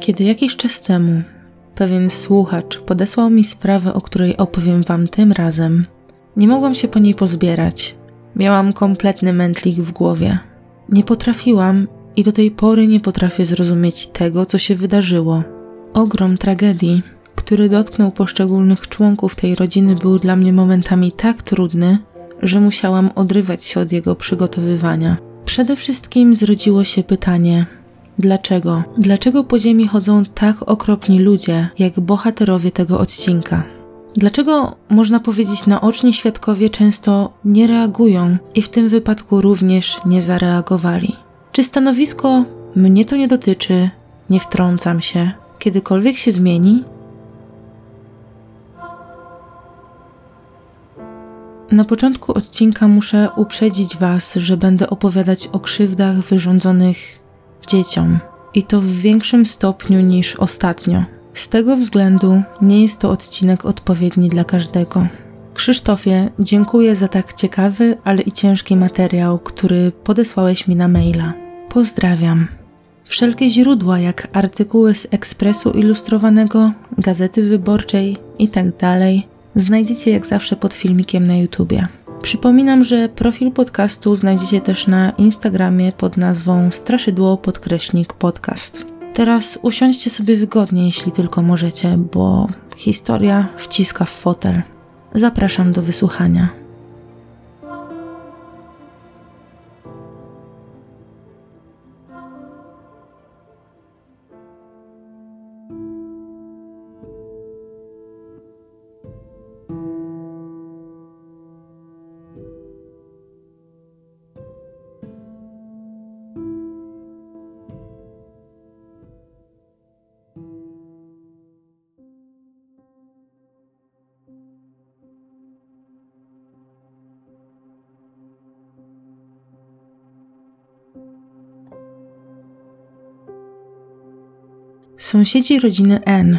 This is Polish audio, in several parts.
Kiedy jakiś czas temu pewien słuchacz podesłał mi sprawę, o której opowiem Wam tym razem, nie mogłam się po niej pozbierać. Miałam kompletny mętlik w głowie. Nie potrafiłam i do tej pory nie potrafię zrozumieć tego, co się wydarzyło. Ogrom tragedii, który dotknął poszczególnych członków tej rodziny, był dla mnie momentami tak trudny, że musiałam odrywać się od jego przygotowywania. Przede wszystkim zrodziło się pytanie: dlaczego? Dlaczego po ziemi chodzą tak okropni ludzie, jak bohaterowie tego odcinka? Dlaczego, można powiedzieć, naoczni świadkowie często nie reagują i w tym wypadku również nie zareagowali? Czy stanowisko mnie to nie dotyczy, nie wtrącam się, kiedykolwiek się zmieni? Na początku odcinka muszę uprzedzić Was, że będę opowiadać o krzywdach wyrządzonych dzieciom i to w większym stopniu niż ostatnio. Z tego względu nie jest to odcinek odpowiedni dla każdego. Krzysztofie, dziękuję za tak ciekawy, ale i ciężki materiał, który podesłałeś mi na maila. Pozdrawiam. Wszelkie źródła, jak artykuły z Ekspresu Ilustrowanego, Gazety Wyborczej itd., tak znajdziecie jak zawsze pod filmikiem na YouTubie. Przypominam, że profil podcastu znajdziecie też na Instagramie pod nazwą Straszydło Podkreśnik Podcast. Teraz usiądźcie sobie wygodnie, jeśli tylko możecie, bo historia wciska w fotel. Zapraszam do wysłuchania. Sąsiedzi rodziny N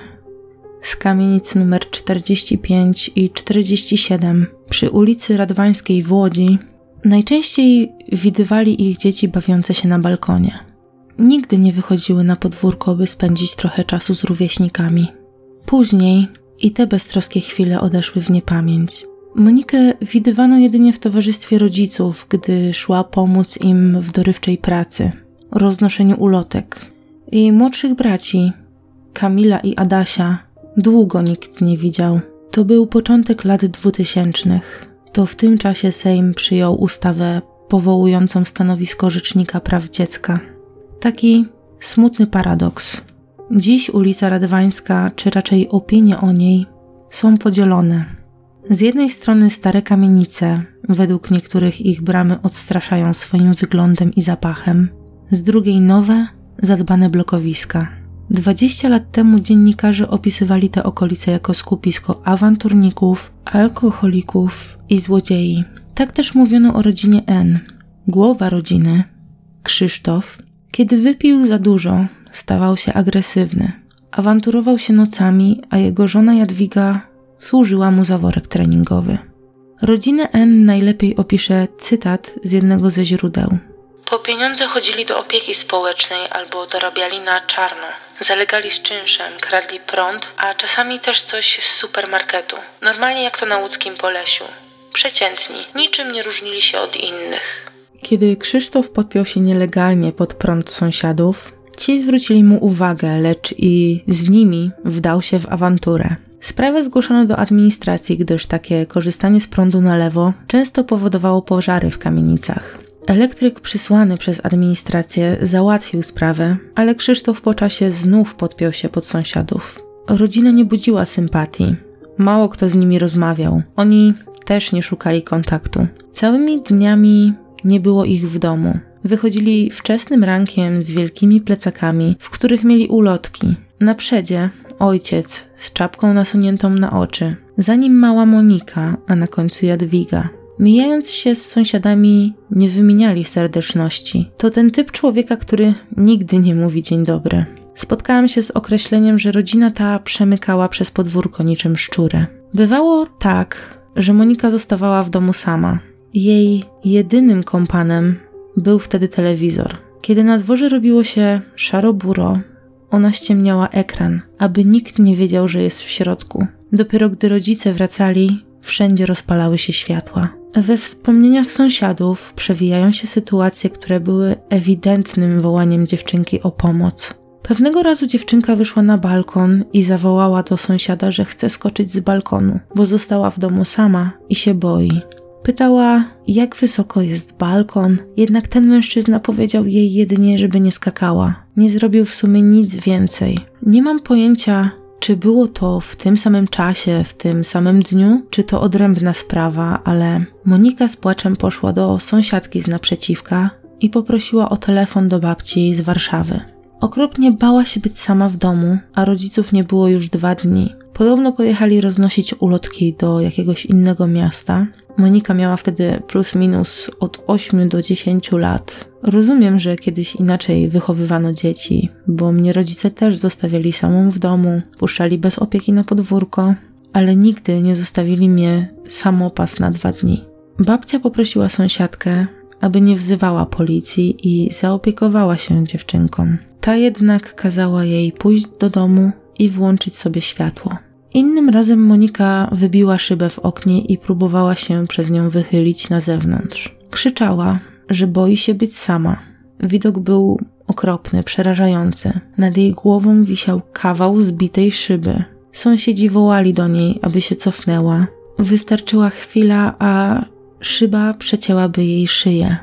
z kamienic numer 45 i 47 przy ulicy Radwańskiej w Łodzi najczęściej widywali ich dzieci bawiące się na balkonie. Nigdy nie wychodziły na podwórko, by spędzić trochę czasu z rówieśnikami. Później i te beztroskie chwile odeszły w niepamięć. Monikę widywano jedynie w towarzystwie rodziców, gdy szła pomóc im w dorywczej pracy, roznoszeniu ulotek, jej młodszych braci, Kamila i Adasia, długo nikt nie widział. To był początek lat dwutysięcznych. To w tym czasie Sejm przyjął ustawę powołującą stanowisko Rzecznika Praw Dziecka. Taki smutny paradoks. Dziś ulica Radwańska, czy raczej opinie o niej, są podzielone. Z jednej strony stare kamienice, według niektórych ich bramy odstraszają swoim wyglądem i zapachem, z drugiej nowe, zadbane blokowiska. 20 lat temu dziennikarze opisywali te okolice jako skupisko awanturników, alkoholików i złodziei. Tak też mówiono o rodzinie N. Głowa rodziny, Krzysztof, kiedy wypił za dużo, stawał się agresywny. Awanturował się nocami, a jego żona Jadwiga służyła mu za worek treningowy. Rodzinę N najlepiej opisze cytat z jednego ze źródeł. Po pieniądze chodzili do opieki społecznej albo dorabiali na czarno. Zalegali z czynszem, kradli prąd, a czasami też coś z supermarketu. Normalnie jak to na łódzkim Polesiu. Przeciętni, niczym nie różnili się od innych. Kiedy Krzysztof podpiął się nielegalnie pod prąd sąsiadów, ci zwrócili mu uwagę, lecz i z nimi wdał się w awanturę. Sprawę zgłoszono do administracji, gdyż takie korzystanie z prądu na lewo często powodowało pożary w kamienicach. Elektryk przysłany przez administrację załatwił sprawę, ale Krzysztof po czasie znów podpiął się pod sąsiadów. Rodzina nie budziła sympatii. Mało kto z nimi rozmawiał. Oni też nie szukali kontaktu. Całymi dniami nie było ich w domu. Wychodzili wczesnym rankiem z wielkimi plecakami, w których mieli ulotki. Na przedzie ojciec z czapką nasuniętą na oczy, za nim mała Monika, a na końcu Jadwiga. Mijając się z sąsiadami, nie wymieniali serdeczności. To ten typ człowieka, który nigdy nie mówi dzień dobry. Spotkałam się z określeniem, że rodzina ta przemykała przez podwórko niczym szczury. Bywało tak, że Monika zostawała w domu sama. Jej jedynym kompanem był wtedy telewizor. Kiedy na dworze robiło się szaro-buro, ona ściemniała ekran, aby nikt nie wiedział, że jest w środku. Dopiero gdy rodzice wracali, wszędzie rozpalały się światła. We wspomnieniach sąsiadów przewijają się sytuacje, które były ewidentnym wołaniem dziewczynki o pomoc. Pewnego razu dziewczynka wyszła na balkon i zawołała do sąsiada, że chce skoczyć z balkonu, bo została w domu sama i się boi. Pytała, jak wysoko jest balkon, jednak ten mężczyzna powiedział jej jedynie, żeby nie skakała. Nie zrobił w sumie nic więcej. Nie mam pojęcia, czy było to w tym samym czasie, w tym samym dniu, czy to odrębna sprawa, ale Monika z płaczem poszła do sąsiadki z naprzeciwka i poprosiła o telefon do babci z Warszawy. Okropnie bała się być sama w domu, a rodziców nie było już dwa dni. Podobno pojechali roznosić ulotki do jakiegoś innego miasta. Monika miała wtedy plus minus od 8 do 10 lat. Rozumiem, że kiedyś inaczej wychowywano dzieci, bo mnie rodzice też zostawiali samą w domu, puszczali bez opieki na podwórko, ale nigdy nie zostawili mnie samopas na dwa dni. Babcia poprosiła sąsiadkę, aby nie wzywała policji i zaopiekowała się dziewczynką. Ta jednak kazała jej pójść do domu i włączyć sobie światło. Innym razem Monika wybiła szybę w oknie i próbowała się przez nią wychylić na zewnątrz. Krzyczała, że boi się być sama. Widok był okropny, przerażający. Nad jej głową wisiał kawał zbitej szyby. Sąsiedzi wołali do niej, aby się cofnęła. Wystarczyła chwila, a szyba przecięłaby jej szyję.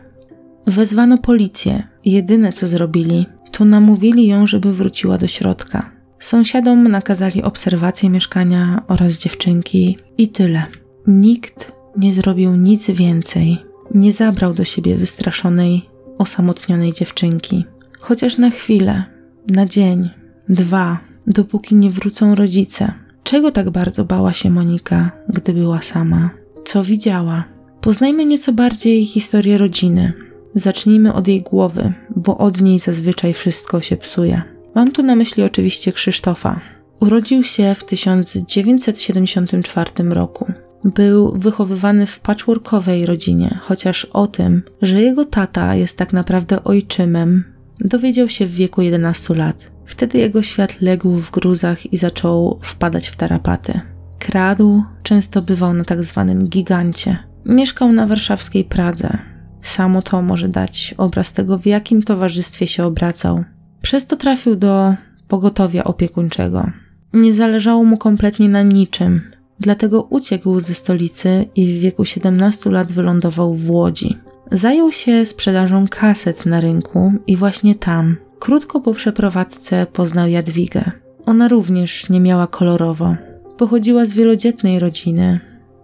Wezwano policję. Jedyne co zrobili, to namówili ją, żeby wróciła do środka. Sąsiadom nakazali obserwację mieszkania oraz dziewczynki i tyle. Nikt nie zrobił nic więcej. Nie zabrał do siebie wystraszonej, osamotnionej dziewczynki. Chociaż na chwilę, na dzień, dwa, dopóki nie wrócą rodzice. Czego tak bardzo bała się Monika, gdy była sama? Co widziała? Poznajmy nieco bardziej historię rodziny. Zacznijmy od jej głowy, bo od niej zazwyczaj wszystko się psuje. Mam tu na myśli oczywiście Krzysztofa. Urodził się w 1974 roku. Był wychowywany w patchworkowej rodzinie, chociaż o tym, że jego tata jest tak naprawdę ojczymem, dowiedział się w wieku 11 lat. Wtedy jego świat legł w gruzach i zaczął wpadać w tarapaty. Kradł, często bywał na tak zwanym gigancie. Mieszkał na warszawskiej Pradze. Samo to może dać obraz tego, w jakim towarzystwie się obracał. Przez to trafił do pogotowia opiekuńczego. Nie zależało mu kompletnie na niczym, dlatego uciekł ze stolicy i w wieku 17 lat wylądował w Łodzi. Zajął się sprzedażą kaset na rynku i właśnie tam, krótko po przeprowadzce, poznał Jadwigę. Ona również nie miała kolorowo. Pochodziła z wielodzietnej rodziny.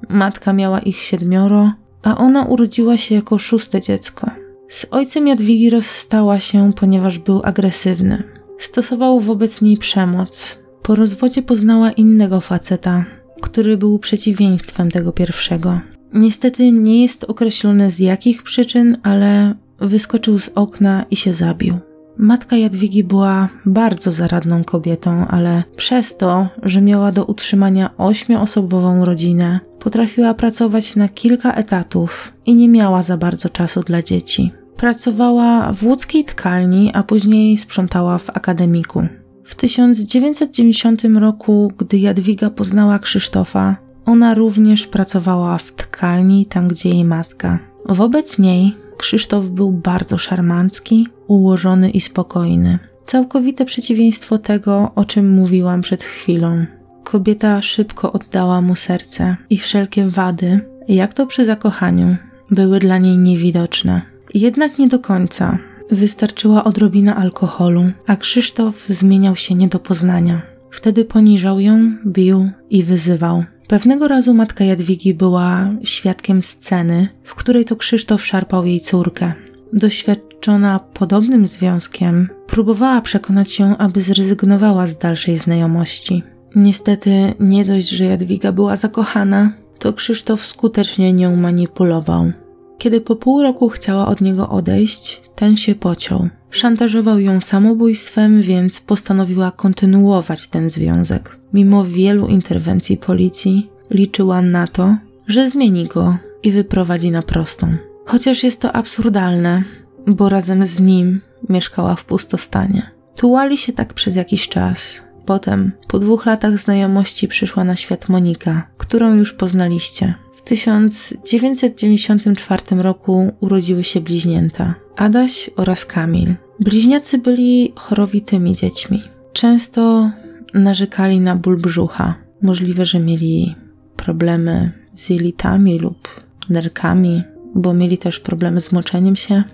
Matka miała ich siedmioro, a ona urodziła się jako szóste dziecko. Z ojcem Jadwigi rozstała się, ponieważ był agresywny. Stosował wobec niej przemoc. Po rozwodzie poznała innego faceta, który był przeciwieństwem tego pierwszego. Niestety nie jest określone z jakich przyczyn, ale wyskoczył z okna i się zabił. Matka Jadwigi była bardzo zaradną kobietą, ale przez to, że miała do utrzymania ośmioosobową rodzinę, potrafiła pracować na kilka etatów i nie miała za bardzo czasu dla dzieci. Pracowała w łódzkiej tkalni, a później sprzątała w akademiku. W 1990 roku, gdy Jadwiga poznała Krzysztofa, ona również pracowała w tkalni, tam gdzie jej matka. Wobec niej Krzysztof był bardzo szarmancki, ułożony i spokojny. Całkowite przeciwieństwo tego, o czym mówiłam przed chwilą. Kobieta szybko oddała mu serce i wszelkie wady, jak to przy zakochaniu, były dla niej niewidoczne. Jednak nie do końca. Wystarczyła odrobina alkoholu, a Krzysztof zmieniał się nie do poznania. Wtedy poniżał ją, bił i wyzywał. Pewnego razu matka Jadwigi była świadkiem sceny, w której to Krzysztof szarpał jej córkę. Doświadczona podobnym związkiem, próbowała przekonać się, aby zrezygnowała z dalszej znajomości. Niestety, nie dość, że Jadwiga była zakochana, to Krzysztof skutecznie nią manipulował. Kiedy po pół roku chciała od niego odejść, ten się pociął. Szantażował ją samobójstwem, więc postanowiła kontynuować ten związek. Mimo wielu interwencji policji, liczyła na to, że zmieni go i wyprowadzi na prostą. Chociaż jest to absurdalne, bo razem z nim mieszkała w pustostanie. Tułali się tak przez jakiś czas. Potem, po dwóch latach znajomości, przyszła na świat Monika, którą już poznaliście. W 1994 roku urodziły się bliźnięta Adaś oraz Kamil. Bliźniacy byli chorowitymi dziećmi. Często narzekali na ból brzucha. Możliwe, że mieli problemy z jelitami lub nerkami, bo mieli też problemy z moczeniem się.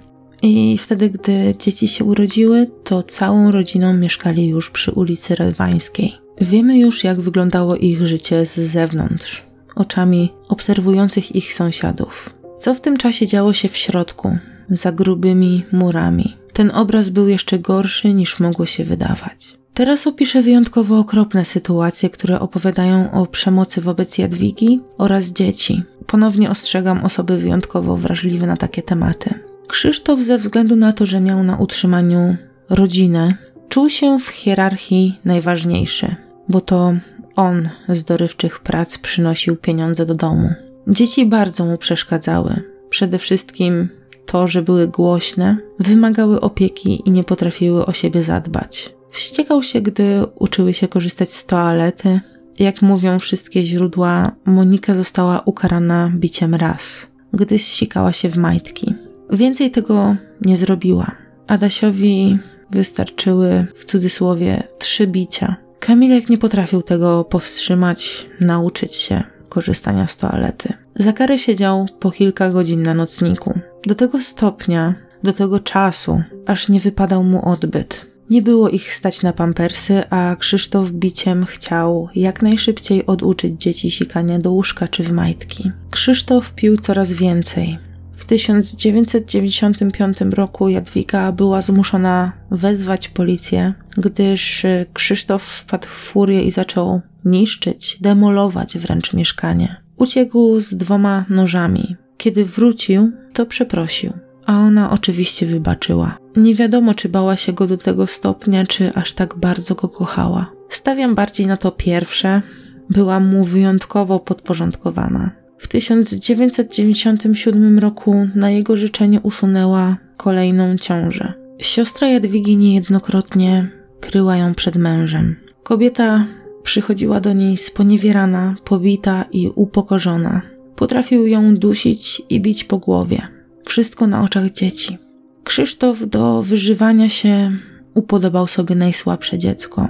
I wtedy, gdy dzieci się urodziły, to całą rodziną mieszkali już przy ulicy Radwańskiej. Wiemy już, jak wyglądało ich życie z zewnątrz, oczami obserwujących ich sąsiadów. Co w tym czasie działo się w środku, za grubymi murami. Ten obraz był jeszcze gorszy niż mogło się wydawać. Teraz opiszę wyjątkowo okropne sytuacje, które opowiadają o przemocy wobec Jadwigi oraz dzieci. Ponownie ostrzegam osoby wyjątkowo wrażliwe na takie tematy. Krzysztof, ze względu na to, że miał na utrzymaniu rodzinę, czuł się w hierarchii najważniejszy, bo to on z dorywczych prac przynosił pieniądze do domu. Dzieci bardzo mu przeszkadzały. Przede wszystkim to, że były głośne, wymagały opieki i nie potrafiły o siebie zadbać. Wściekał się, gdy uczyły się korzystać z toalety. Jak mówią wszystkie źródła, Monika została ukarana biciem raz, gdy zsikała się w majtki. Więcej tego nie zrobiła. Adasiowi wystarczyły w cudzysłowie trzy bicia. Kamilek nie potrafił tego powstrzymać, nauczyć się korzystania z toalety. Za karę siedział po kilka godzin na nocniku. Do tego stopnia, do tego czasu, aż nie wypadał mu odbyt. Nie było ich stać na pampersy, a Krzysztof biciem chciał jak najszybciej oduczyć dzieci sikania do łóżka czy w majtki. Krzysztof pił coraz więcej. W 1995 roku Jadwiga była zmuszona wezwać policję, gdyż Krzysztof wpadł w furię i zaczął niszczyć, demolować wręcz mieszkanie. Uciekł z dwoma nożami. Kiedy wrócił, to przeprosił, a ona oczywiście wybaczyła. Nie wiadomo, czy bała się go do tego stopnia, czy aż tak bardzo go kochała. Stawiam bardziej na to pierwsze. Była mu wyjątkowo podporządkowana. W 1997 roku na jego życzenie usunęła kolejną ciążę. Siostra Jadwigi niejednokrotnie kryła ją przed mężem. Kobieta przychodziła do niej sponiewierana, pobita i upokorzona. Potrafił ją dusić i bić po głowie. Wszystko na oczach dzieci. Krzysztof do wyżywania się upodobał sobie najsłabsze dziecko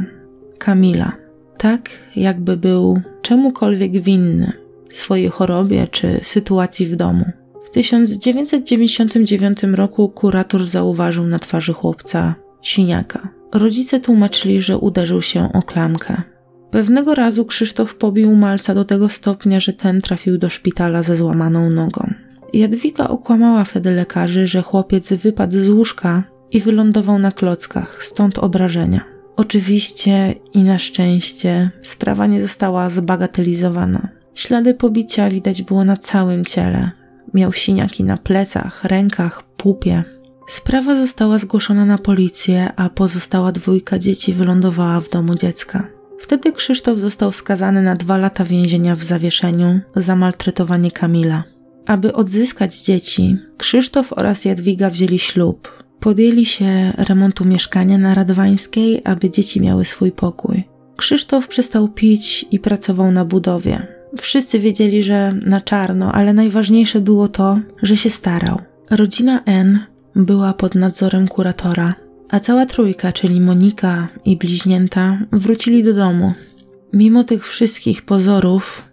Kamila. Tak, jakby był czemukolwiek winny swojej chorobie czy sytuacji w domu. W 1999 roku kurator zauważył na twarzy chłopca siniaka. Rodzice tłumaczyli, że uderzył się o klamkę. Pewnego razu Krzysztof pobił malca do tego stopnia, że ten trafił do szpitala ze złamaną nogą. Jadwiga okłamała wtedy lekarzy, że chłopiec wypadł z łóżka i wylądował na klockach, stąd obrażenia. Oczywiście i na szczęście sprawa nie została zbagatelizowana. Ślady pobicia widać było na całym ciele. Miał siniaki na plecach, rękach, pupie. Sprawa została zgłoszona na policję, a pozostała dwójka dzieci wylądowała w domu dziecka. Wtedy Krzysztof został skazany na dwa lata więzienia w zawieszeniu za maltretowanie Kamila. Aby odzyskać dzieci, Krzysztof oraz Jadwiga wzięli ślub. Podjęli się remontu mieszkania na Radwańskiej, aby dzieci miały swój pokój. Krzysztof przestał pić i pracował na budowie. Wszyscy wiedzieli, że na czarno, ale najważniejsze było to, że się starał. Rodzina N była pod nadzorem kuratora, a cała trójka, czyli Monika i bliźnięta, wrócili do domu. Mimo tych wszystkich pozorów,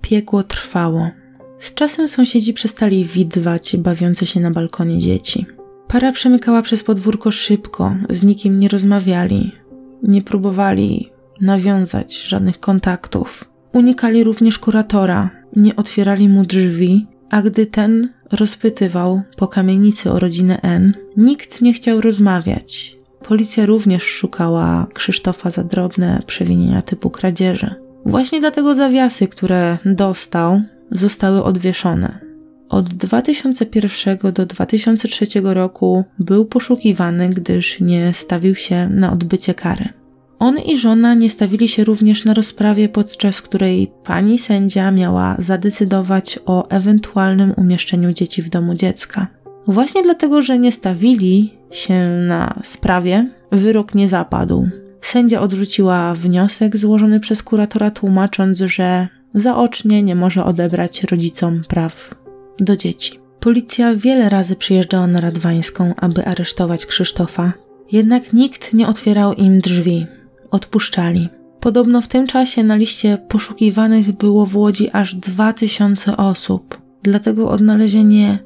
piekło trwało. Z czasem sąsiedzi przestali widwać bawiące się na balkonie dzieci. Para przemykała przez podwórko szybko, z nikim nie rozmawiali, nie próbowali nawiązać żadnych kontaktów. Unikali również kuratora, nie otwierali mu drzwi, a gdy ten rozpytywał po kamienicy o rodzinę N, nikt nie chciał rozmawiać. Policja również szukała Krzysztofa za drobne przewinienia typu kradzieży. Właśnie dlatego zawiasy, które dostał, zostały odwieszone. Od 2001 do 2003 roku był poszukiwany, gdyż nie stawił się na odbycie kary. On i żona nie stawili się również na rozprawie, podczas której pani sędzia miała zadecydować o ewentualnym umieszczeniu dzieci w domu dziecka. Właśnie dlatego, że nie stawili się na sprawie, wyrok nie zapadł. Sędzia odrzuciła wniosek złożony przez kuratora, tłumacząc, że zaocznie nie może odebrać rodzicom praw do dzieci. Policja wiele razy przyjeżdżała na Radwańską, aby aresztować Krzysztofa, jednak nikt nie otwierał im drzwi. Odpuszczali. Podobno w tym czasie na liście poszukiwanych było w Łodzi aż 2000 osób, dlatego odnalezienie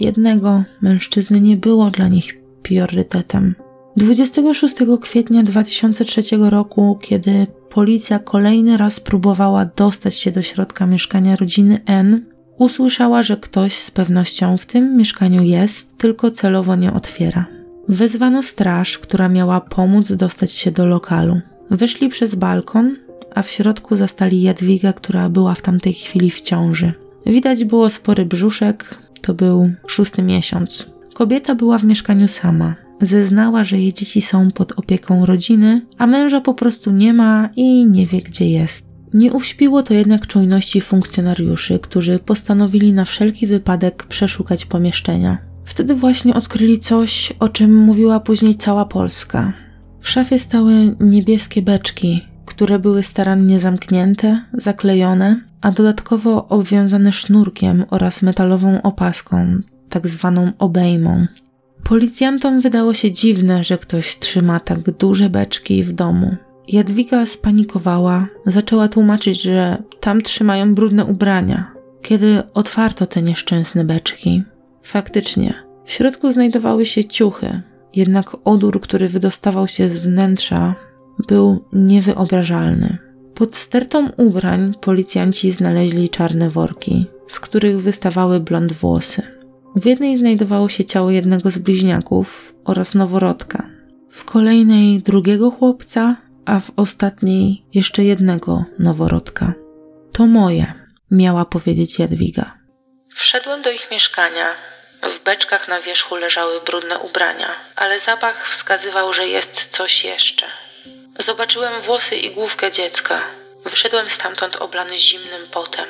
jednego mężczyzny nie było dla nich priorytetem. 26 kwietnia 2003 roku, kiedy policja kolejny raz próbowała dostać się do środka mieszkania rodziny N, usłyszała, że ktoś z pewnością w tym mieszkaniu jest, tylko celowo nie otwiera. Wezwano straż, która miała pomóc dostać się do lokalu. Weszli przez balkon, a w środku zastali Jadwigę, która była w tamtej chwili w ciąży. Widać było spory brzuszek, to był szósty miesiąc. Kobieta była w mieszkaniu sama. Zeznała, że jej dzieci są pod opieką rodziny, a męża po prostu nie ma i nie wie, gdzie jest. Nie uśpiło to jednak czujności funkcjonariuszy, którzy postanowili na wszelki wypadek przeszukać pomieszczenia. Wtedy właśnie odkryli coś, o czym mówiła później cała Polska. W szafie stały niebieskie beczki, które były starannie zamknięte, zaklejone, a dodatkowo obwiązane sznurkiem oraz metalową opaską, tak zwaną obejmą. Policjantom wydało się dziwne, że ktoś trzyma tak duże beczki w domu. Jadwiga spanikowała, zaczęła tłumaczyć, że tam trzymają brudne ubrania. Kiedy otwarto te nieszczęsne beczki, faktycznie w środku znajdowały się ciuchy, jednak odór, który wydostawał się z wnętrza, był niewyobrażalny. Pod stertą ubrań policjanci znaleźli czarne worki, z których wystawały blond włosy. W jednej znajdowało się ciało jednego z bliźniaków oraz noworodka. W kolejnej drugiego chłopca, a w ostatniej jeszcze jednego noworodka. To moje, miała powiedzieć Jadwiga. Wszedłem do ich mieszkania. W beczkach na wierzchu leżały brudne ubrania, ale zapach wskazywał, że jest coś jeszcze. Zobaczyłem włosy i główkę dziecka. Wyszedłem stamtąd oblany zimnym potem.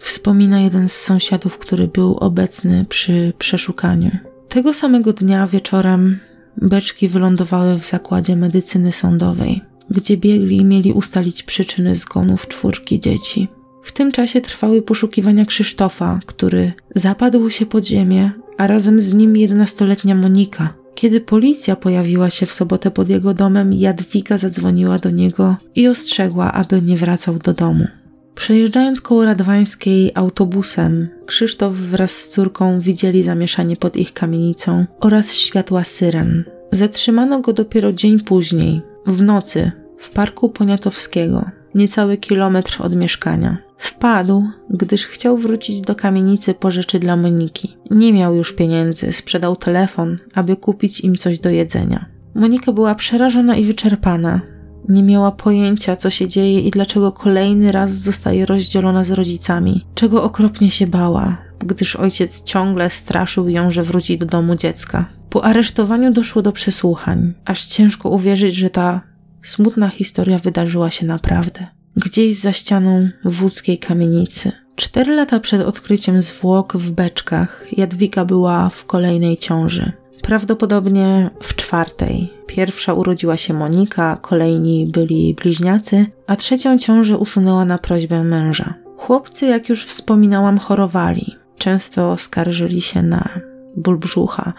Wspomina jeden z sąsiadów, który był obecny przy przeszukaniu. Tego samego dnia wieczorem beczki wylądowały w zakładzie medycyny sądowej, gdzie biegli mieli ustalić przyczyny zgonów czwórki dzieci. W tym czasie trwały poszukiwania Krzysztofa, który zapadł się pod ziemię, a razem z nim 11-letnia Monika. Kiedy policja pojawiła się w sobotę pod jego domem, Jadwiga zadzwoniła do niego i ostrzegła, aby nie wracał do domu. Przejeżdżając koło Radwańskiej autobusem, Krzysztof wraz z córką widzieli zamieszanie pod ich kamienicą oraz światła syren. Zatrzymano go dopiero dzień później, w nocy, w parku Poniatowskiego, niecały kilometr od mieszkania. Wpadł, gdyż chciał wrócić do kamienicy po rzeczy dla Moniki. Nie miał już pieniędzy, sprzedał telefon, aby kupić im coś do jedzenia. Monika była przerażona i wyczerpana. Nie miała pojęcia, co się dzieje i dlaczego kolejny raz zostaje rozdzielona z rodzicami, czego okropnie się bała, gdyż ojciec ciągle straszył ją, że wróci do domu dziecka. Po aresztowaniu doszło do przesłuchań, aż ciężko uwierzyć, że ta smutna historia wydarzyła się naprawdę. Gdzieś za ścianą wódzkiej kamienicy. Cztery lata przed odkryciem zwłok w beczkach Jadwiga była w kolejnej ciąży. Prawdopodobnie w czwartej. Pierwsza urodziła się Monika, kolejni byli bliźniacy, a trzecią ciążę usunęła na prośbę męża. Chłopcy, jak już wspominałam, chorowali. Często skarżyli się na ból brzucha.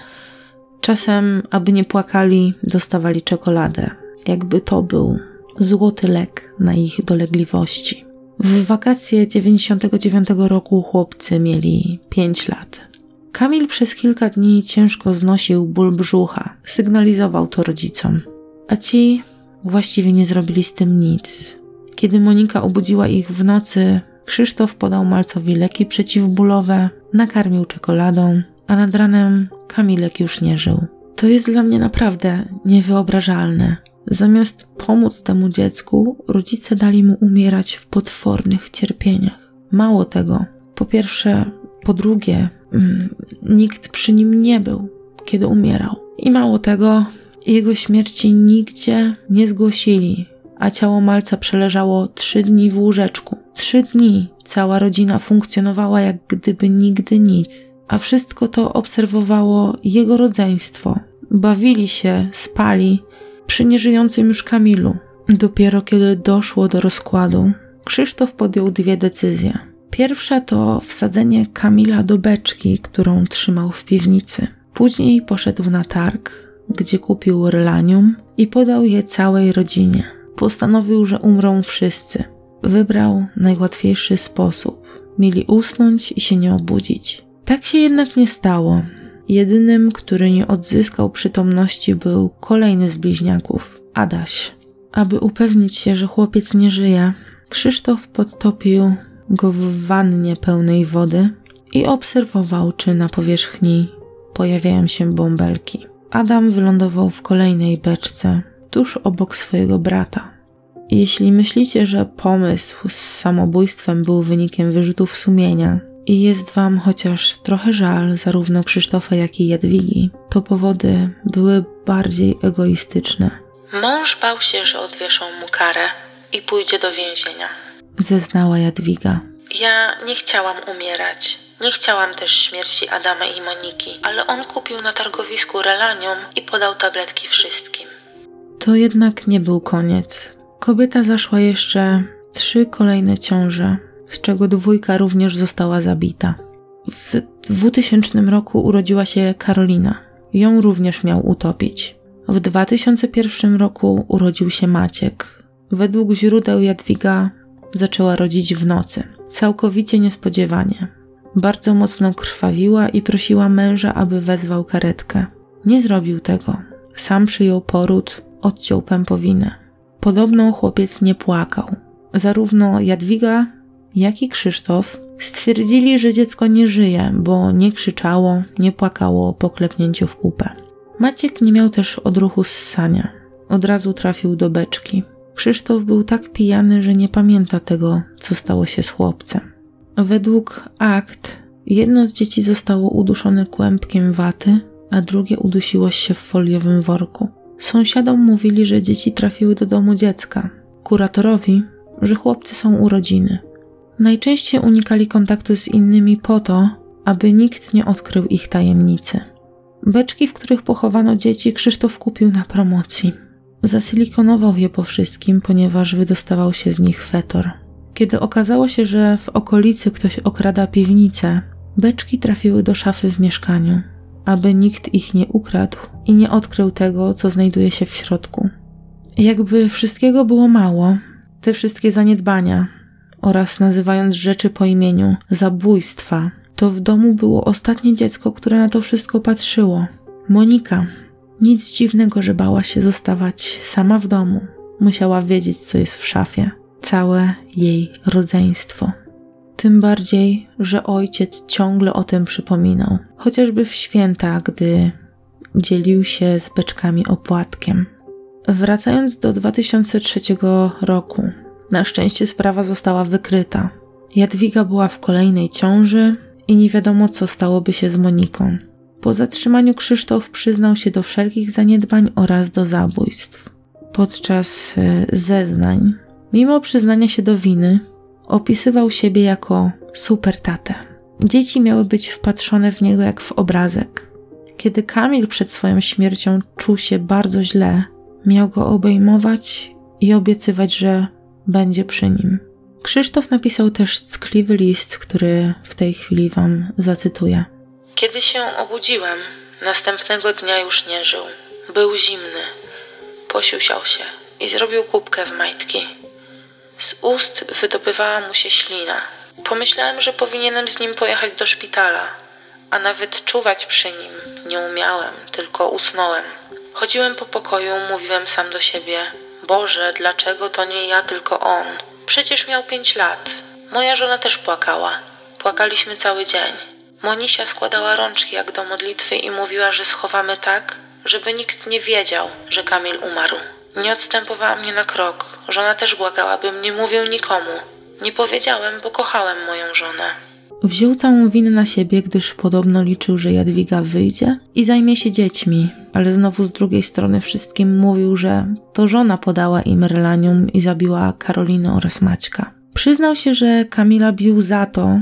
Czasem, aby nie płakali, dostawali czekoladę. Jakby to był złoty lek na ich dolegliwości. W wakacje 99 roku chłopcy mieli 5 lat. Kamil przez kilka dni ciężko znosił ból brzucha, sygnalizował to rodzicom, a ci właściwie nie zrobili z tym nic. Kiedy Monika obudziła ich w nocy, Krzysztof podał Malcowi leki przeciwbólowe, nakarmił czekoladą, a nad ranem Kamilek już nie żył. To jest dla mnie naprawdę niewyobrażalne. Zamiast pomóc temu dziecku, rodzice dali mu umierać w potwornych cierpieniach. Mało tego, po pierwsze, po drugie, mm, nikt przy nim nie był, kiedy umierał. I mało tego, jego śmierci nigdzie nie zgłosili, a ciało Malca przeleżało trzy dni w łóżeczku. Trzy dni cała rodzina funkcjonowała jak gdyby nigdy nic, a wszystko to obserwowało jego rodzeństwo. Bawili się, spali, przy nieżyjącym już Kamilu. Dopiero kiedy doszło do rozkładu, Krzysztof podjął dwie decyzje. Pierwsza to wsadzenie Kamila do beczki, którą trzymał w piwnicy. Później poszedł na targ, gdzie kupił rylanium i podał je całej rodzinie. Postanowił, że umrą wszyscy. Wybrał najłatwiejszy sposób. Mieli usnąć i się nie obudzić. Tak się jednak nie stało. Jedynym, który nie odzyskał przytomności, był kolejny z bliźniaków Adaś. Aby upewnić się, że chłopiec nie żyje, Krzysztof podtopił go w wannie pełnej wody i obserwował, czy na powierzchni pojawiają się bąbelki. Adam wylądował w kolejnej beczce, tuż obok swojego brata. Jeśli myślicie, że pomysł z samobójstwem był wynikiem wyrzutów sumienia i jest wam chociaż trochę żal zarówno Krzysztofa, jak i Jadwigi, to powody były bardziej egoistyczne. Mąż bał się, że odwieszą mu karę i pójdzie do więzienia. Zeznała Jadwiga. Ja nie chciałam umierać. Nie chciałam też śmierci Adama i Moniki, ale on kupił na targowisku relanium i podał tabletki wszystkim. To jednak nie był koniec. Kobieta zaszła jeszcze trzy kolejne ciąże, z czego dwójka również została zabita. W 2000 roku urodziła się Karolina. Ją również miał utopić. W 2001 roku urodził się Maciek. Według źródeł Jadwiga zaczęła rodzić w nocy. Całkowicie niespodziewanie. Bardzo mocno krwawiła i prosiła męża, aby wezwał karetkę. Nie zrobił tego. Sam przyjął poród, odciął pępowinę. Podobno chłopiec nie płakał. Zarówno Jadwiga, jak i Krzysztof stwierdzili, że dziecko nie żyje, bo nie krzyczało, nie płakało po klepnięciu w pupę. Maciek nie miał też odruchu ssania. Od razu trafił do beczki. Krzysztof był tak pijany, że nie pamięta tego, co stało się z chłopcem. Według akt, jedno z dzieci zostało uduszone kłębkiem waty, a drugie udusiło się w foliowym worku. Sąsiadom mówili, że dzieci trafiły do domu dziecka. Kuratorowi, że chłopcy są urodziny. Najczęściej unikali kontaktu z innymi po to, aby nikt nie odkrył ich tajemnicy. Beczki, w których pochowano dzieci, Krzysztof kupił na promocji. Zasilikonował je po wszystkim, ponieważ wydostawał się z nich fetor. Kiedy okazało się, że w okolicy ktoś okrada piwnicę, beczki trafiły do szafy w mieszkaniu, aby nikt ich nie ukradł i nie odkrył tego, co znajduje się w środku. Jakby wszystkiego było mało, te wszystkie zaniedbania oraz nazywając rzeczy po imieniu zabójstwa, to w domu było ostatnie dziecko, które na to wszystko patrzyło. Monika. Nic dziwnego, że bała się zostawać sama w domu. Musiała wiedzieć, co jest w szafie. Całe jej rodzeństwo. Tym bardziej, że ojciec ciągle o tym przypominał, chociażby w święta, gdy dzielił się z beczkami opłatkiem. Wracając do 2003 roku, na szczęście sprawa została wykryta. Jadwiga była w kolejnej ciąży i nie wiadomo, co stałoby się z Moniką. Po zatrzymaniu Krzysztof przyznał się do wszelkich zaniedbań oraz do zabójstw. Podczas e, zeznań, mimo przyznania się do winy, opisywał siebie jako super tatę. Dzieci miały być wpatrzone w niego jak w obrazek. Kiedy Kamil przed swoją śmiercią czuł się bardzo źle, miał go obejmować i obiecywać, że będzie przy nim. Krzysztof napisał też ckliwy list, który w tej chwili wam zacytuję. Kiedy się obudziłem, następnego dnia już nie żył. Był zimny. Posiusiał się i zrobił kubkę w majtki. Z ust wydobywała mu się ślina. Pomyślałem, że powinienem z nim pojechać do szpitala, a nawet czuwać przy nim nie umiałem, tylko usnąłem. Chodziłem po pokoju, mówiłem sam do siebie: Boże, dlaczego to nie ja, tylko on? Przecież miał pięć lat. Moja żona też płakała. Płakaliśmy cały dzień. Monisia składała rączki jak do modlitwy i mówiła, że schowamy tak, żeby nikt nie wiedział, że Kamil umarł. Nie odstępowała mnie na krok. Żona też błagała, bym nie mówił nikomu. Nie powiedziałem, bo kochałem moją żonę. Wziął całą winę na siebie, gdyż podobno liczył, że Jadwiga wyjdzie i zajmie się dziećmi, ale znowu z drugiej strony wszystkim mówił, że to żona podała im relanium i zabiła Karolinę oraz Maćka. Przyznał się, że Kamila bił za to,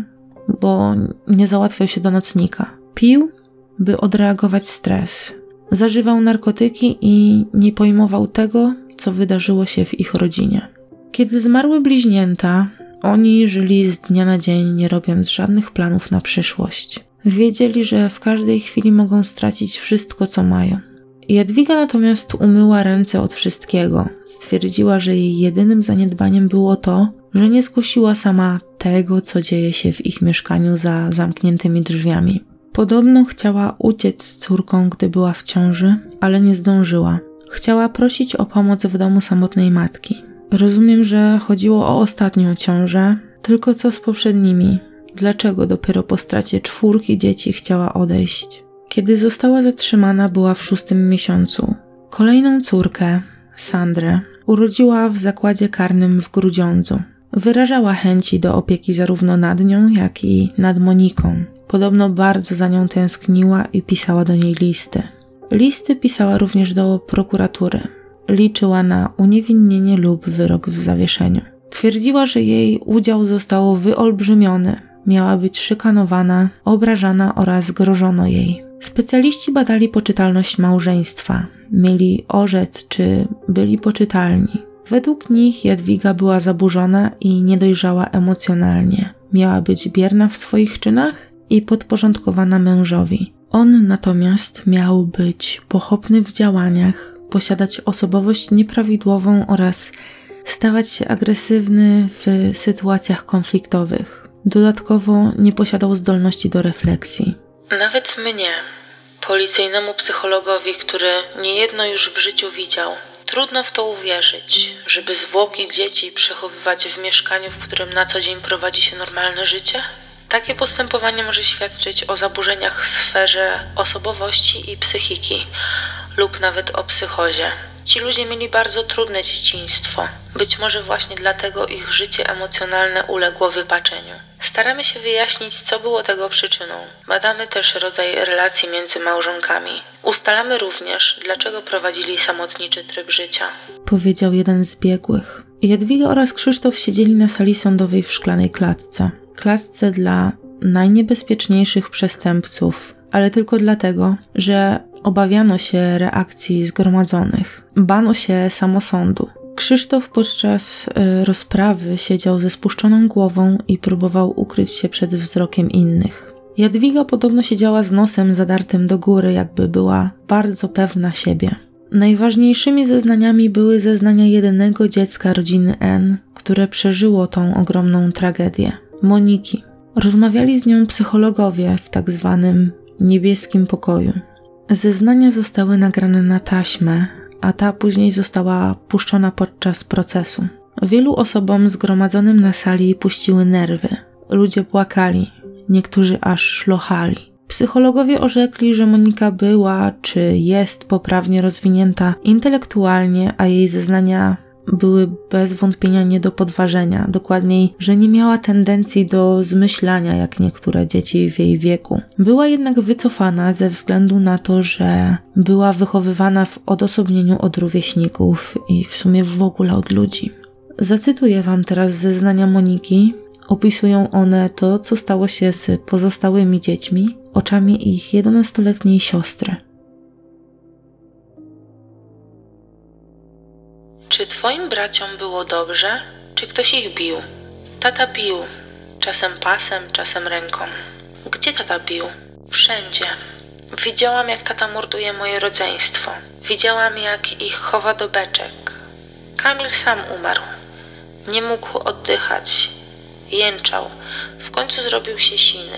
bo nie załatwiał się do nocnika. Pił, by odreagować stres. Zażywał narkotyki i nie pojmował tego, co wydarzyło się w ich rodzinie. Kiedy zmarły bliźnięta, oni żyli z dnia na dzień, nie robiąc żadnych planów na przyszłość. Wiedzieli, że w każdej chwili mogą stracić wszystko, co mają. Jadwiga natomiast umyła ręce od wszystkiego. Stwierdziła, że jej jedynym zaniedbaniem było to, że nie zgłosiła sama tego, co dzieje się w ich mieszkaniu za zamkniętymi drzwiami. Podobno chciała uciec z córką, gdy była w ciąży, ale nie zdążyła. Chciała prosić o pomoc w domu samotnej matki. Rozumiem, że chodziło o ostatnią ciążę, tylko co z poprzednimi? Dlaczego dopiero po stracie czwórki dzieci chciała odejść? Kiedy została zatrzymana, była w szóstym miesiącu. Kolejną córkę, Sandrę, urodziła w zakładzie karnym w Grudziądzu. Wyrażała chęci do opieki zarówno nad nią, jak i nad Moniką. Podobno bardzo za nią tęskniła i pisała do niej listy. Listy pisała również do prokuratury. Liczyła na uniewinnienie lub wyrok w zawieszeniu. Twierdziła, że jej udział został wyolbrzymiony, miała być szykanowana, obrażana oraz grożono jej. Specjaliści badali poczytalność małżeństwa, mieli orzec, czy byli poczytalni. Według nich Jadwiga była zaburzona i niedojrzała emocjonalnie. Miała być bierna w swoich czynach i podporządkowana mężowi. On natomiast miał być pochopny w działaniach, posiadać osobowość nieprawidłową oraz stawać się agresywny w sytuacjach konfliktowych. Dodatkowo nie posiadał zdolności do refleksji. Nawet mnie, policyjnemu psychologowi, który niejedno już w życiu widział, trudno w to uwierzyć, żeby zwłoki dzieci przechowywać w mieszkaniu, w którym na co dzień prowadzi się normalne życie? Takie postępowanie może świadczyć o zaburzeniach w sferze osobowości i psychiki, lub nawet o psychozie. Ci ludzie mieli bardzo trudne dzieciństwo. Być może właśnie dlatego ich życie emocjonalne uległo wypaczeniu. Staramy się wyjaśnić, co było tego przyczyną. Badamy też rodzaj relacji między małżonkami. Ustalamy również, dlaczego prowadzili samotniczy tryb życia. Powiedział jeden z biegłych. Jadwiga oraz Krzysztof siedzieli na sali sądowej w szklanej klatce. Klatce dla najniebezpieczniejszych przestępców, ale tylko dlatego, że obawiano się reakcji zgromadzonych. Bano się samosądu. Krzysztof podczas y, rozprawy siedział ze spuszczoną głową i próbował ukryć się przed wzrokiem innych. Jadwiga podobno siedziała z nosem zadartym do góry, jakby była bardzo pewna siebie. Najważniejszymi zeznaniami były zeznania jedynego dziecka rodziny N, które przeżyło tą ogromną tragedię Moniki. Rozmawiali z nią psychologowie w tak zwanym niebieskim pokoju. Zeznania zostały nagrane na taśmę, a ta później została puszczona podczas procesu. Wielu osobom zgromadzonym na sali puściły nerwy. Ludzie płakali, niektórzy aż szlochali. Psychologowie orzekli, że Monika była czy jest poprawnie rozwinięta intelektualnie, a jej zeznania były bez wątpienia nie do podważenia, dokładniej, że nie miała tendencji do zmyślania jak niektóre dzieci w jej wieku. Była jednak wycofana ze względu na to, że była wychowywana w odosobnieniu od rówieśników i w sumie w ogóle od ludzi. Zacytuję Wam teraz zeznania Moniki. Opisują one to, co stało się z pozostałymi dziećmi, oczami ich 11-letniej siostry. Czy twoim braciom było dobrze, czy ktoś ich bił? Tata bił, czasem pasem, czasem ręką. Gdzie tata bił? Wszędzie. Widziałam, jak tata morduje moje rodzeństwo. Widziałam, jak ich chowa do beczek. Kamil sam umarł. Nie mógł oddychać. Jęczał. W końcu zrobił się siny.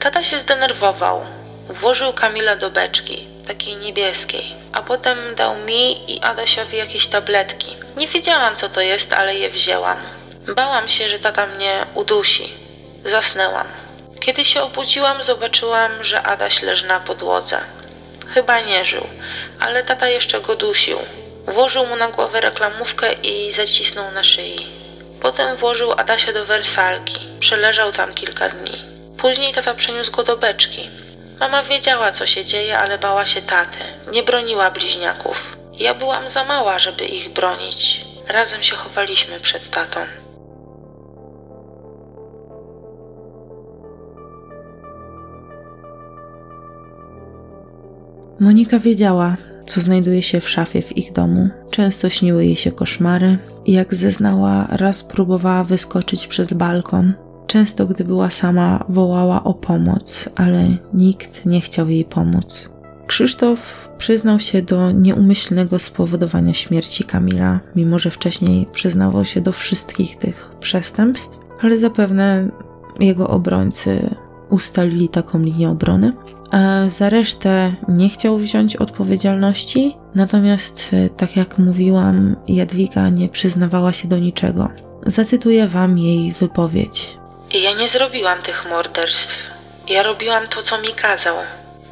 Tata się zdenerwował. Włożył Kamila do beczki, takiej niebieskiej a potem dał mi i Adasiowi jakieś tabletki. Nie wiedziałam, co to jest, ale je wzięłam. Bałam się, że tata mnie udusi. Zasnęłam. Kiedy się obudziłam, zobaczyłam, że Adaś leży na podłodze. Chyba nie żył, ale tata jeszcze go dusił. Włożył mu na głowę reklamówkę i zacisnął na szyi. Potem włożył Adasia do wersalki. Przeleżał tam kilka dni. Później tata przeniósł go do beczki. Mama wiedziała, co się dzieje, ale bała się taty. Nie broniła bliźniaków. Ja byłam za mała, żeby ich bronić. Razem się chowaliśmy przed tatą. Monika wiedziała, co znajduje się w szafie w ich domu. Często śniły jej się koszmary. Jak zeznała, raz próbowała wyskoczyć przez balkon. Często, gdy była sama, wołała o pomoc, ale nikt nie chciał jej pomóc. Krzysztof przyznał się do nieumyślnego spowodowania śmierci Kamila, mimo że wcześniej przyznawał się do wszystkich tych przestępstw, ale zapewne jego obrońcy ustalili taką linię obrony. A za resztę nie chciał wziąć odpowiedzialności, natomiast, e, tak jak mówiłam, Jadwiga nie przyznawała się do niczego. Zacytuję wam jej wypowiedź. Ja nie zrobiłam tych morderstw. Ja robiłam to, co mi kazał.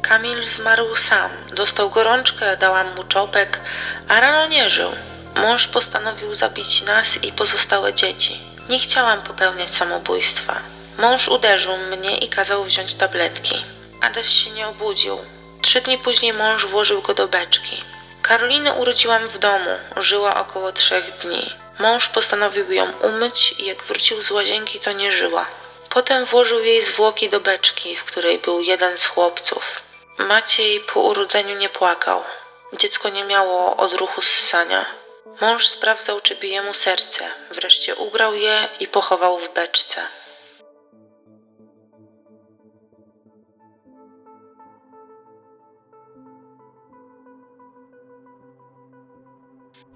Kamil zmarł sam. Dostał gorączkę, dałam mu czopek, a rano nie żył. Mąż postanowił zabić nas i pozostałe dzieci. Nie chciałam popełniać samobójstwa. Mąż uderzył mnie i kazał wziąć tabletki. Adaś się nie obudził. Trzy dni później mąż włożył go do beczki. Karolinę urodziłam w domu, żyła około trzech dni. Mąż postanowił ją umyć i jak wrócił z łazienki, to nie żyła. Potem włożył jej zwłoki do beczki, w której był jeden z chłopców. Maciej po urodzeniu nie płakał. Dziecko nie miało odruchu ssania. Mąż sprawdzał, czy bije mu serce. Wreszcie ubrał je i pochował w beczce.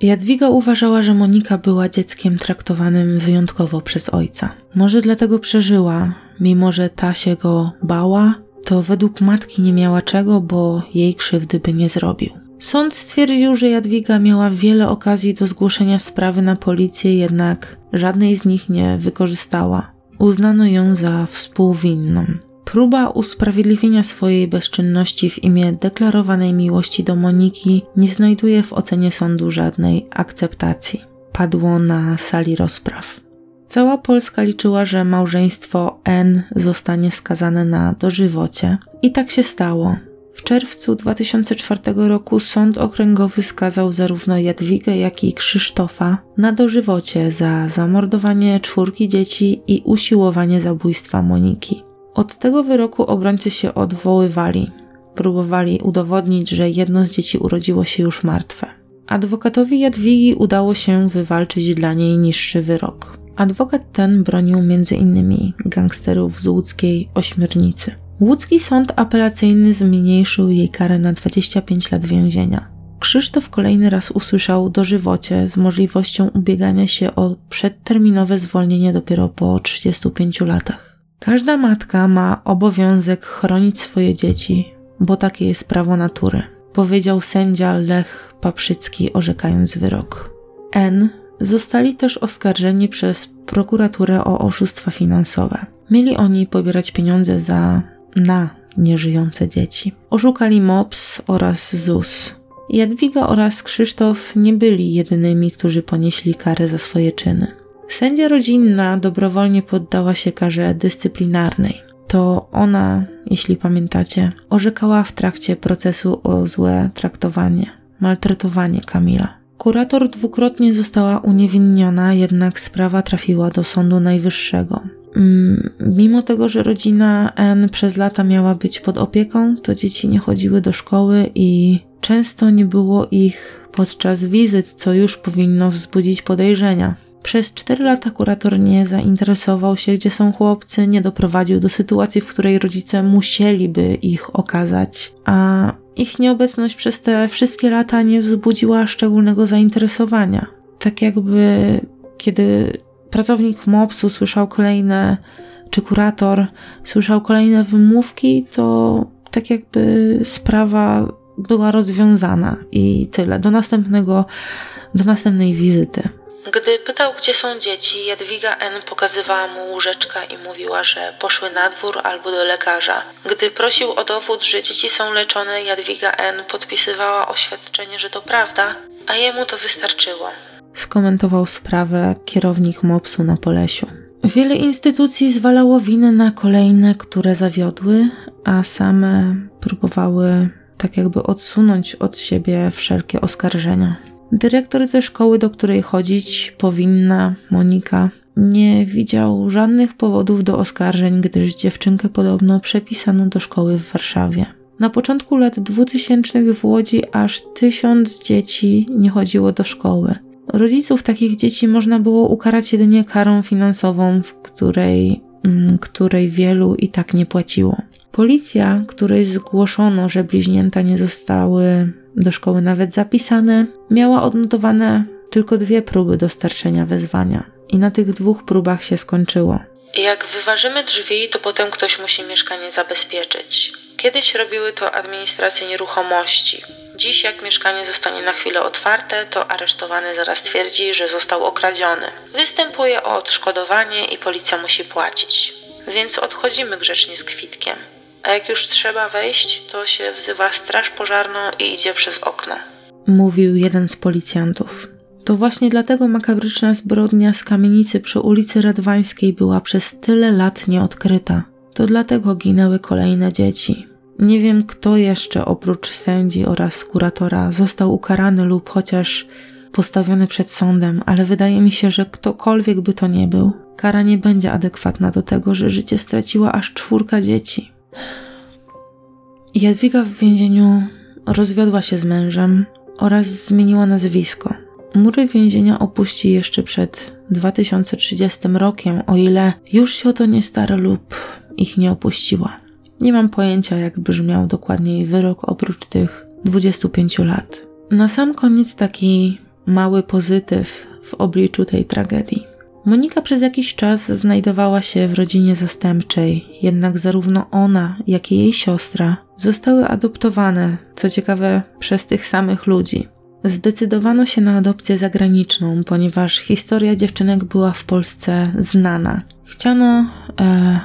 Jadwiga uważała, że Monika była dzieckiem traktowanym wyjątkowo przez ojca. Może dlatego przeżyła, mimo że ta się go bała, to według matki nie miała czego, bo jej krzywdy by nie zrobił. Sąd stwierdził, że Jadwiga miała wiele okazji do zgłoszenia sprawy na policję, jednak żadnej z nich nie wykorzystała. Uznano ją za współwinną. Próba usprawiedliwienia swojej bezczynności w imię deklarowanej miłości do Moniki nie znajduje w ocenie sądu żadnej akceptacji. Padło na sali rozpraw. Cała Polska liczyła, że małżeństwo N zostanie skazane na dożywocie i tak się stało. W czerwcu 2004 roku sąd okręgowy skazał zarówno Jadwigę, jak i Krzysztofa na dożywocie za zamordowanie czwórki dzieci i usiłowanie zabójstwa Moniki. Od tego wyroku obrońcy się odwoływali. Próbowali udowodnić, że jedno z dzieci urodziło się już martwe. Adwokatowi Jadwigi udało się wywalczyć dla niej niższy wyrok. Adwokat ten bronił m.in. gangsterów z łódzkiej ośmiornicy. Łódzki sąd apelacyjny zmniejszył jej karę na 25 lat więzienia. Krzysztof kolejny raz usłyszał dożywocie z możliwością ubiegania się o przedterminowe zwolnienie dopiero po 35 latach. Każda matka ma obowiązek chronić swoje dzieci, bo takie jest prawo natury, powiedział sędzia Lech Paprzycki, orzekając wyrok. N zostali też oskarżeni przez prokuraturę o oszustwa finansowe. Mieli oni pobierać pieniądze za na nieżyjące dzieci. Oszukali MOPS oraz ZUS. Jadwiga oraz Krzysztof nie byli jedynymi, którzy ponieśli karę za swoje czyny. Sędzia rodzinna dobrowolnie poddała się karze dyscyplinarnej. To ona, jeśli pamiętacie, orzekała w trakcie procesu o złe traktowanie, maltretowanie Kamila. Kurator dwukrotnie została uniewinniona, jednak sprawa trafiła do Sądu Najwyższego. Mm, mimo tego, że rodzina N przez lata miała być pod opieką, to dzieci nie chodziły do szkoły i często nie było ich podczas wizyt, co już powinno wzbudzić podejrzenia. Przez cztery lata kurator nie zainteresował się, gdzie są chłopcy, nie doprowadził do sytuacji, w której rodzice musieliby ich okazać, a ich nieobecność przez te wszystkie lata nie wzbudziła szczególnego zainteresowania. Tak jakby kiedy pracownik MOPS-u słyszał kolejne, czy kurator słyszał kolejne wymówki, to tak jakby sprawa była rozwiązana i tyle. Do następnego, do następnej wizyty. Gdy pytał, gdzie są dzieci, Jadwiga N. pokazywała mu łóżeczka i mówiła, że poszły na dwór albo do lekarza. Gdy prosił o dowód, że dzieci są leczone, Jadwiga N. podpisywała oświadczenie, że to prawda, a jemu to wystarczyło. Skomentował sprawę kierownik MOPS-u na Polesiu. Wiele instytucji zwalało winę na kolejne, które zawiodły, a same próbowały tak jakby odsunąć od siebie wszelkie oskarżenia. Dyrektor ze szkoły, do której chodzić powinna Monika, nie widział żadnych powodów do oskarżeń, gdyż dziewczynkę podobno przepisano do szkoły w Warszawie. Na początku lat 2000 w Łodzi aż tysiąc dzieci nie chodziło do szkoły. Rodziców takich dzieci można było ukarać jedynie karą finansową, w której, której wielu i tak nie płaciło. Policja, której zgłoszono, że bliźnięta nie zostały do szkoły nawet zapisane, miała odnotowane tylko dwie próby dostarczenia wezwania. I na tych dwóch próbach się skończyło. Jak wyważymy drzwi, to potem ktoś musi mieszkanie zabezpieczyć. Kiedyś robiły to administracje nieruchomości. Dziś, jak mieszkanie zostanie na chwilę otwarte, to aresztowany zaraz twierdzi, że został okradziony. Występuje o odszkodowanie i policja musi płacić. Więc odchodzimy grzecznie z kwitkiem. A jak już trzeba wejść, to się wzywa straż pożarną i idzie przez okno. Mówił jeden z policjantów. To właśnie dlatego makabryczna zbrodnia z kamienicy przy ulicy Radwańskiej była przez tyle lat nieodkryta. To dlatego ginęły kolejne dzieci. Nie wiem, kto jeszcze oprócz sędzi oraz kuratora został ukarany lub chociaż postawiony przed sądem, ale wydaje mi się, że ktokolwiek by to nie był, kara nie będzie adekwatna do tego, że życie straciła aż czwórka dzieci. Jadwiga w więzieniu rozwiodła się z mężem oraz zmieniła nazwisko. Mury więzienia opuści jeszcze przed 2030 rokiem, o ile już się o to nie stara lub ich nie opuściła. Nie mam pojęcia, jak brzmiał dokładnie jej wyrok oprócz tych 25 lat. Na sam koniec taki mały pozytyw w obliczu tej tragedii. Monika przez jakiś czas znajdowała się w rodzinie zastępczej, jednak zarówno ona, jak i jej siostra zostały adoptowane, co ciekawe, przez tych samych ludzi. Zdecydowano się na adopcję zagraniczną, ponieważ historia dziewczynek była w Polsce znana. Chciano, e,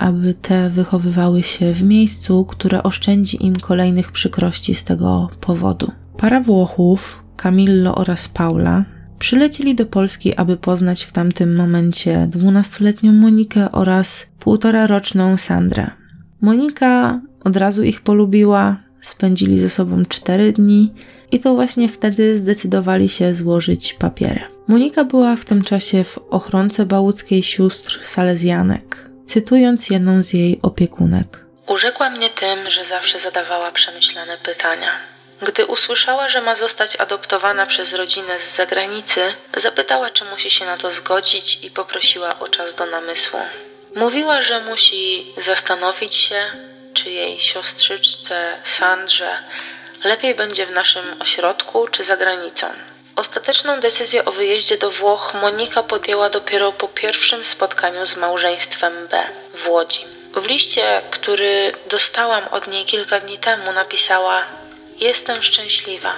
aby te wychowywały się w miejscu, które oszczędzi im kolejnych przykrości z tego powodu. Para Włochów, Camillo oraz Paula, przylecieli do Polski, aby poznać w tamtym momencie dwunastoletnią Monikę oraz półtora roczną Sandrę. Monika od razu ich polubiła, spędzili ze sobą cztery dni i to właśnie wtedy zdecydowali się złożyć papiery. Monika była w tym czasie w ochronce bałuckiej sióstr Salezjanek, cytując jedną z jej opiekunek. Urzekła mnie tym, że zawsze zadawała przemyślane pytania. Gdy usłyszała, że ma zostać adoptowana przez rodzinę z zagranicy, zapytała, czy musi się na to zgodzić i poprosiła o czas do namysłu. Mówiła, że musi zastanowić się, czy jej siostrzyczce Sandrze lepiej będzie w naszym ośrodku czy za granicą. Ostateczną decyzję o wyjeździe do Włoch Monika podjęła dopiero po pierwszym spotkaniu z małżeństwem B w Łodzi. W liście, który dostałam od niej kilka dni temu, napisała: Jestem szczęśliwa.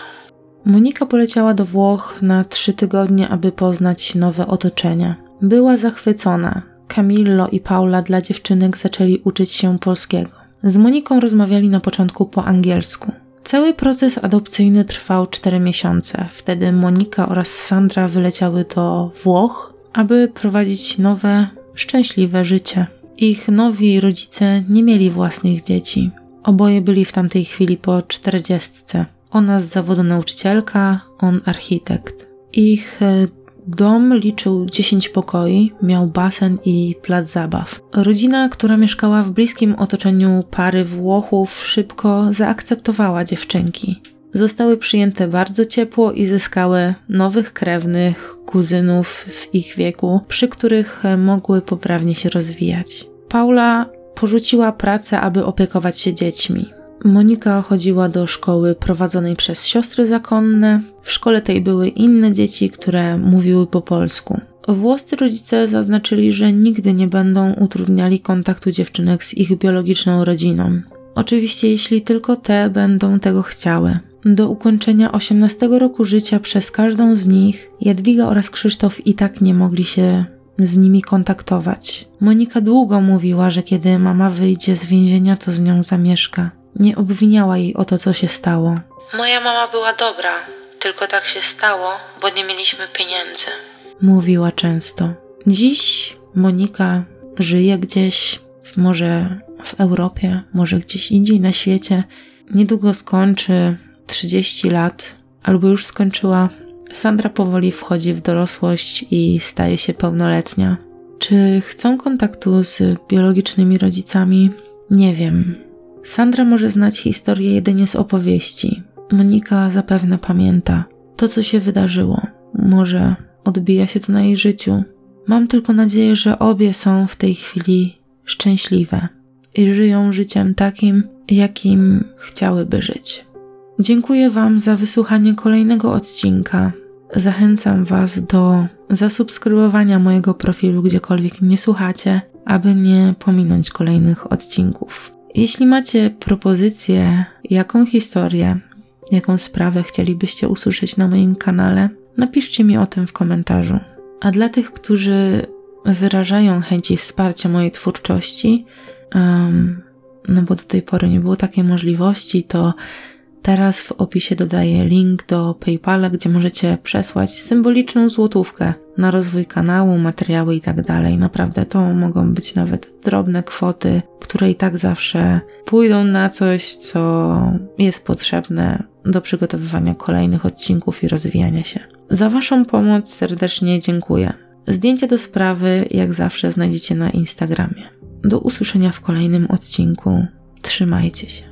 Monika poleciała do Włoch na trzy tygodnie, aby poznać nowe otoczenie. Była zachwycona. Camillo i Paula dla dziewczynek zaczęli uczyć się polskiego. Z Moniką rozmawiali na początku po angielsku. Cały proces adopcyjny trwał 4 miesiące. Wtedy Monika oraz Sandra wyleciały do Włoch, aby prowadzić nowe, szczęśliwe życie. Ich nowi rodzice nie mieli własnych dzieci. Oboje byli w tamtej chwili po czterdziestce. Ona z zawodu nauczycielka, on architekt. Ich e, dom liczył 10 pokoi, miał basen i plac zabaw. Rodzina, która mieszkała w bliskim otoczeniu pary Włochów, szybko zaakceptowała dziewczynki. Zostały przyjęte bardzo ciepło i zyskały nowych krewnych, kuzynów w ich wieku, przy których mogły poprawnie się rozwijać. Paula porzuciła pracę, aby opiekować się dziećmi. Monika chodziła do szkoły prowadzonej przez siostry zakonne. W szkole tej były inne dzieci, które mówiły po polsku. Włoscy rodzice zaznaczyli, że nigdy nie będą utrudniali kontaktu dziewczynek z ich biologiczną rodziną. Oczywiście, jeśli tylko te będą tego chciały. Do ukończenia 18 roku życia przez każdą z nich Jadwiga oraz Krzysztof i tak nie mogli się z nimi kontaktować. Monika długo mówiła, że kiedy mama wyjdzie z więzienia, to z nią zamieszka. Nie obwiniała jej o to, co się stało. Moja mama była dobra, tylko tak się stało, bo nie mieliśmy pieniędzy. Mówiła często. Dziś Monika żyje gdzieś, może w Europie, może gdzieś indziej na świecie. Niedługo skończy 30 lat, albo już skończyła Sandra powoli wchodzi w dorosłość i staje się pełnoletnia. Czy chcą kontaktu z biologicznymi rodzicami? Nie wiem. Sandra może znać historię jedynie z opowieści. Monika zapewne pamięta to, co się wydarzyło. Może odbija się to na jej życiu. Mam tylko nadzieję, że obie są w tej chwili szczęśliwe i żyją życiem takim, jakim chciałyby żyć. Dziękuję Wam za wysłuchanie kolejnego odcinka. Zachęcam Was do zasubskrybowania mojego profilu, gdziekolwiek mnie słuchacie, aby nie pominąć kolejnych odcinków. Jeśli macie propozycję, jaką historię, jaką sprawę chcielibyście usłyszeć na moim kanale, napiszcie mi o tym w komentarzu. A dla tych, którzy wyrażają chęci wsparcia mojej twórczości, um, no bo do tej pory nie było takiej możliwości, to teraz w opisie dodaję link do PayPala, gdzie możecie przesłać symboliczną złotówkę na rozwój kanału, materiały i tak. Naprawdę to mogą być nawet drobne kwoty, które i tak zawsze pójdą na coś, co jest potrzebne do przygotowywania kolejnych odcinków i rozwijania się. Za Waszą pomoc serdecznie dziękuję. Zdjęcie do sprawy, jak zawsze, znajdziecie na Instagramie. Do usłyszenia w kolejnym odcinku. Trzymajcie się.